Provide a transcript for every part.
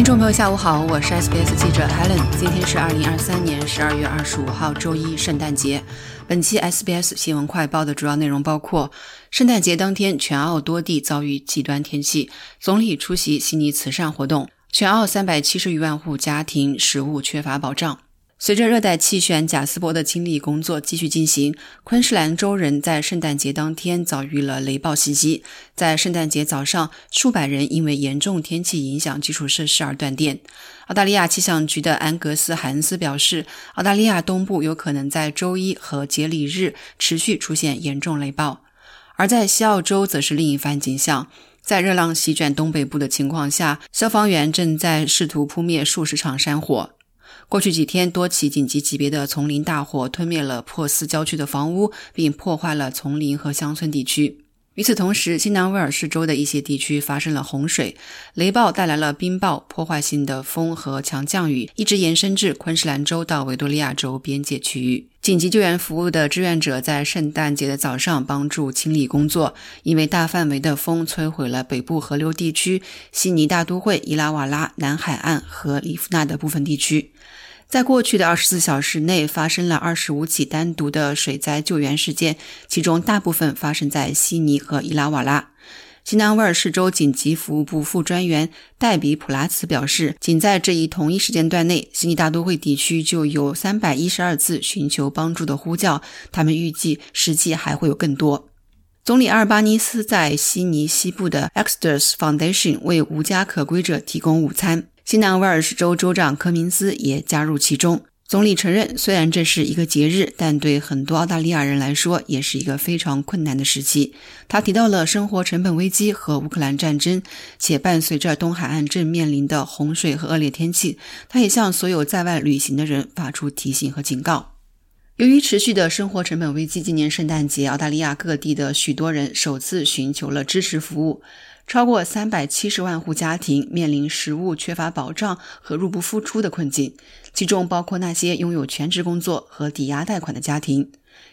听众朋友下午好，我是 SBS 记者 Helen。今天是二零二三年十二月二十五号，周一，圣诞节。本期 SBS 新闻快报的主要内容包括：圣诞节当天，全澳多地遭遇极端天气，总理出席悉尼慈善活动，全澳三百七十余万户家庭食物缺乏保障。随着热带气旋贾斯伯的清理工作继续进行，昆士兰州人在圣诞节当天遭遇了雷暴袭击。在圣诞节早上，数百人因为严重天气影响基础设施而断电。澳大利亚气象局的安格斯·海恩斯表示，澳大利亚东部有可能在周一和节礼日持续出现严重雷暴。而在西澳洲则是另一番景象，在热浪席卷东北部的情况下，消防员正在试图扑灭数十场山火。过去几天，多起紧急级别的丛林大火吞灭了珀斯郊区的房屋，并破坏了丛林和乡村地区。与此同时，新南威尔士州的一些地区发生了洪水，雷暴带来了冰雹、破坏性的风和强降雨，一直延伸至昆士兰州到维多利亚州边界区域。紧急救援服务的志愿者在圣诞节的早上帮助清理工作，因为大范围的风摧毁了北部河流地区、悉尼大都会、伊拉瓦拉、南海岸和里夫纳的部分地区。在过去的二十四小时内，发生了二十五起单独的水灾救援事件，其中大部分发生在悉尼和伊拉瓦拉。新南威尔士州紧急服务部副专员戴比普拉茨表示，仅在这一同一时间段内，悉尼大都会地区就有三百一十二次寻求帮助的呼叫，他们预计实际还会有更多。总理阿尔巴尼斯在悉尼西部的 Exodus Foundation 为无家可归者提供午餐。新南威尔士州州长科明斯也加入其中。总理承认，虽然这是一个节日，但对很多澳大利亚人来说，也是一个非常困难的时期。他提到了生活成本危机和乌克兰战争，且伴随着东海岸正面临的洪水和恶劣天气，他也向所有在外旅行的人发出提醒和警告。由于持续的生活成本危机，今年圣诞节，澳大利亚各地的许多人首次寻求了支持服务。超过三百七十万户家庭面临食物缺乏保障和入不敷出的困境，其中包括那些拥有全职工作和抵押贷款的家庭。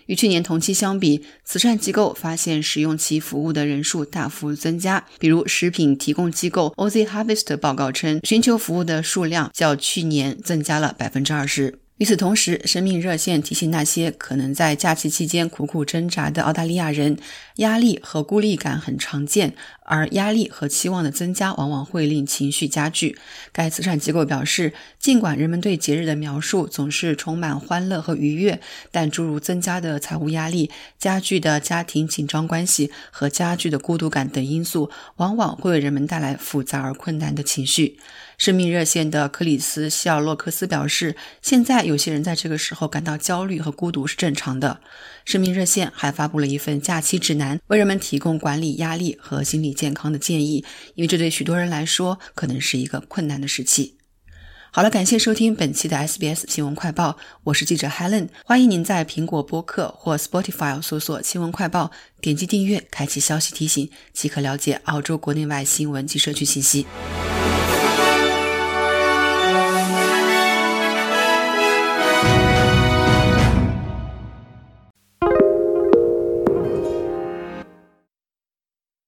与去年同期相比，慈善机构发现使用其服务的人数大幅增加。比如，食品提供机构 Oz Harvest 报告称，寻求服务的数量较去年增加了百分之二十。与此同时，生命热线提醒那些可能在假期期间苦苦挣扎的澳大利亚人，压力和孤立感很常见，而压力和期望的增加往往会令情绪加剧。该慈善机构表示，尽管人们对节日的描述总是充满欢乐和愉悦，但诸如增加的财务压力、加剧的家庭紧张关系和加剧的孤独感等因素，往往会为人们带来复杂而困难的情绪。生命热线的克里斯·希尔洛克斯表示，现在有些人在这个时候感到焦虑和孤独是正常的。生命热线还发布了一份假期指南，为人们提供管理压力和心理健康的建议，因为这对许多人来说可能是一个困难的时期。好了，感谢收听本期的 SBS 新闻快报，我是记者 Helen，欢迎您在苹果播客或 Spotify 搜索“新闻快报”，点击订阅，开启消息提醒，即可了解澳洲国内外新闻及社区信息。